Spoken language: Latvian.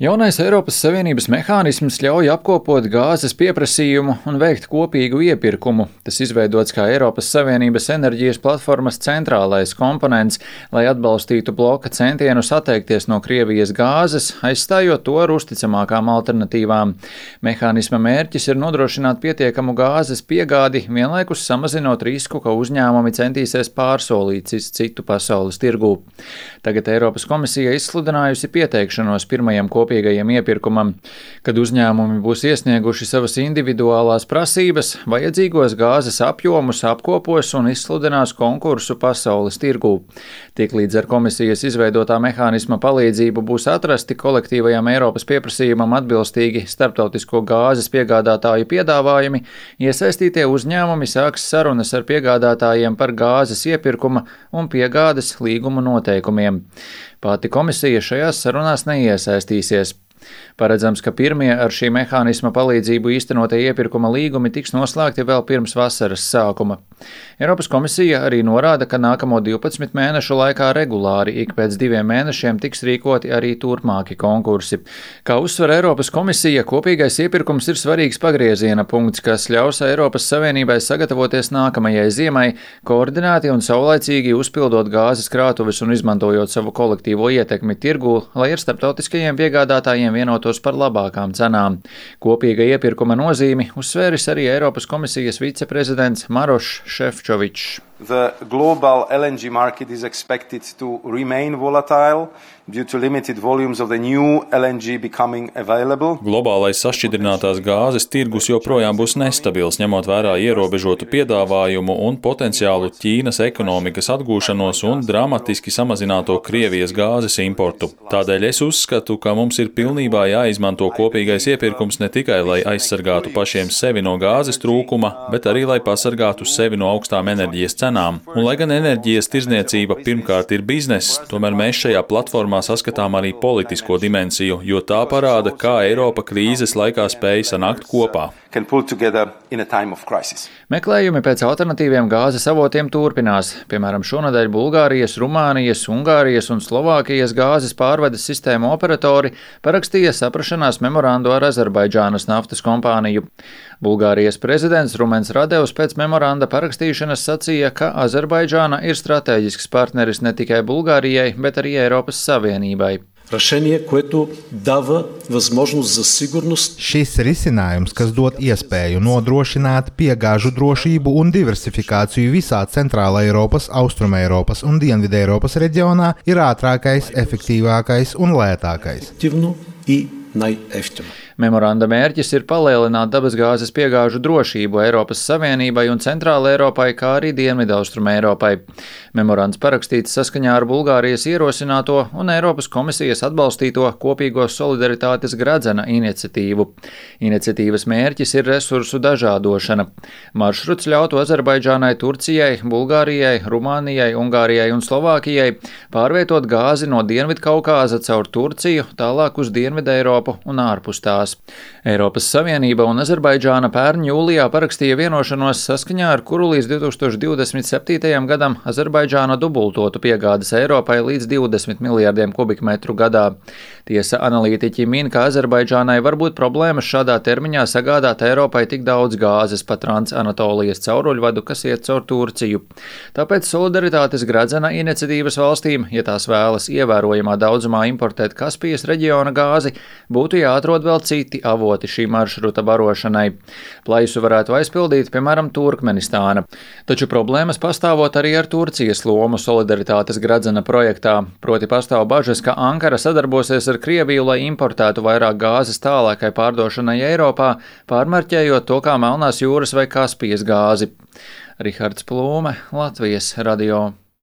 Jaunais Eiropas Savienības mehānisms ļauj apkopot gāzes pieprasījumu un veikt kopīgu iepirkumu. Tas izveidots kā Eiropas Savienības enerģijas platformas centrālais komponents, lai atbalstītu bloka centienus atteikties no Krievijas gāzes, aizstājot to ar uzticamākām alternatīvām. Mehānisma mērķis ir nodrošināt pietiekamu gāzes piegādi, vienlaikus samazinot risku, ka uzņēmumi centīsies pārsolīt citu pasaules tirgū. Tagad Eiropas komisija izsludinājusi pieteikšanos pirmajam kopīgajam kopīgajam iepirkumam. Kad uzņēmumi būs iesnieguši savas individuālās prasības, vajadzīgos gāzes apjomus apkopos un izsludinās konkursu pasaules tirgū. Tiklīdz ar komisijas izveidotā mehānisma palīdzību būs atrasti kolektīvajam Eiropas pieprasījumam atbilstīgi starptautisko gāzes piegādātāju piedāvājumi, iesaistītie uzņēmumi sāks sarunas ar piegādātājiem par gāzes iepirkuma un piegādes līguma noteikumiem. Pati komisija šajās sarunās neiesaistīsies. Paredzams, ka pirmie ar šī mehānisma palīdzību īstenotie iepirkuma līgumi tiks noslēgti vēl pirms vasaras sākuma. Eiropas komisija arī norāda, ka nākamo 12 mēnešu laikā regulāri ik pēc diviem mēnešiem tiks rīkoti arī turpmāki konkursi. Kā uzsver Eiropas komisija, kopīgais iepirkums ir svarīgs pagrieziena punkts, kas ļaus Eiropas Savienībai sagatavoties nākamajai ziemai, koordinēti un saulaicīgi uzpildot gāzes krātuves un izmantojot savu kolektīvo ietekmi tirgū, lai ar starptautiskajiem piegādātājiem vienotos par labākām cenām. Kopīga iepirkuma nozīmi uzsvēris arī Eiropas komisijas viceprezidents Marošs Šefčovičs. The global LNG market is expected to remain volatile due to limited volumes of the new LNG becoming available. Globālais sašķidrinātās gāzes tirgus joprojām būs nestabils, ņemot vērā ierobežotu piedāvājumu un potenciālu Ķīnas ekonomikas atgūšanos un dramatiski samazināto Krievijas gāzes importu. Tādēļ es uzskatu, ka mums ir pilnībā jāizmanto kopīgais iepirkums ne tikai, lai aizsargātu pašiem sevi no gāzes trūkuma, bet arī, lai pasargātu sevi no augstām enerģijas cenām. Un, lai gan enerģijas tirzniecība pirmkārt ir bizness, tomēr mēs šajā platformā saskatām arī politisko dimensiju, jo tā parāda, kā Eiropa krīzes laikā spēja sanākt kopā. Meklējumi pēc alternatīviem gāzes avotiem turpinās. Piemēram, šonadēļ Bulgārijas, Rumānijas, Ungārijas un Slovākijas gāzes pārvades sistēmu operatori parakstīja saprašanās memorandu ar Azerbaidžānas naftas kompāniju. Bulgārijas prezidents Rumens Radevs pēc memoranda parakstīšanas sacīja, ka Azerbaidžāna ir strateģisks partneris ne tikai Bulgārijai, bet arī Eiropas Savienībai. Решение, което дава възможност за сигурност. Šis risinājums, kas dod iespēju nodrošināt piegāžu drošību un diversifikāciju visā Centrāla Eiropas, Austruma Eiropas un Dienvidē Eiropas reģionā, ir ātrākais, efektīvākais un lētākais. Memoranda mērķis ir palielināt dabasgāzes piegāžu drošību Eiropas Savienībai un Centrāla Eiropai, kā arī Dienvidaustrum Eiropai. Memorands parakstīts saskaņā ar Bulgārijas ierosināto un Eiropas komisijas atbalstīto kopīgo solidaritātes gradzena iniciatīvu. Iniciatīvas mērķis ir resursu dažādošana. Maršruts ļautu Azerbaidžānai, Turcijai, Bulgārijai, Rumānijai, Ungārijai un Slovākijai pārvietot gāzi no Dienvidkaukāza caur Turciju tālāk uz Dienvidu Eiropu un ārpus tās. Eiropas Savienība un Azerbaidžāna pērn jūlijā parakstīja vienošanos saskaņā ar kuru līdz 2027. gadam Azerbaidžāna dubultotu piegādes Eiropai līdz 20 miljardiem kubikmetru gadā. Tiesa analītiķi min, ka Azerbaidžānai var būt problēmas šādā termiņā sagādāt Eiropai tik daudz gāzes pa Transanatolijas cauruļvadu, kas iet caur Turciju. Tāpēc solidaritātes gradzena iniciatīvas valstīm, ja tās vēlas ievērojamā daudzumā importēt Kaspijas reģiona gāzi, būtu jāatrod vēl citi avoti šī maršruta barošanai. Plaisu varētu aizpildīt, piemēram, Turkmenistāna. Taču problēmas pastāvot arī ar Turciju Krievijas lomu solidaritātes gradzena projektā, proti pastāv bažas, ka Ankara sadarbosies ar Krieviju, lai importētu vairāk gāzes tālākai pārdošanai Eiropā, pārmarķējot to kā Melnās jūras vai Kaspijas gāzi. Rihards Plūme, Latvijas radio.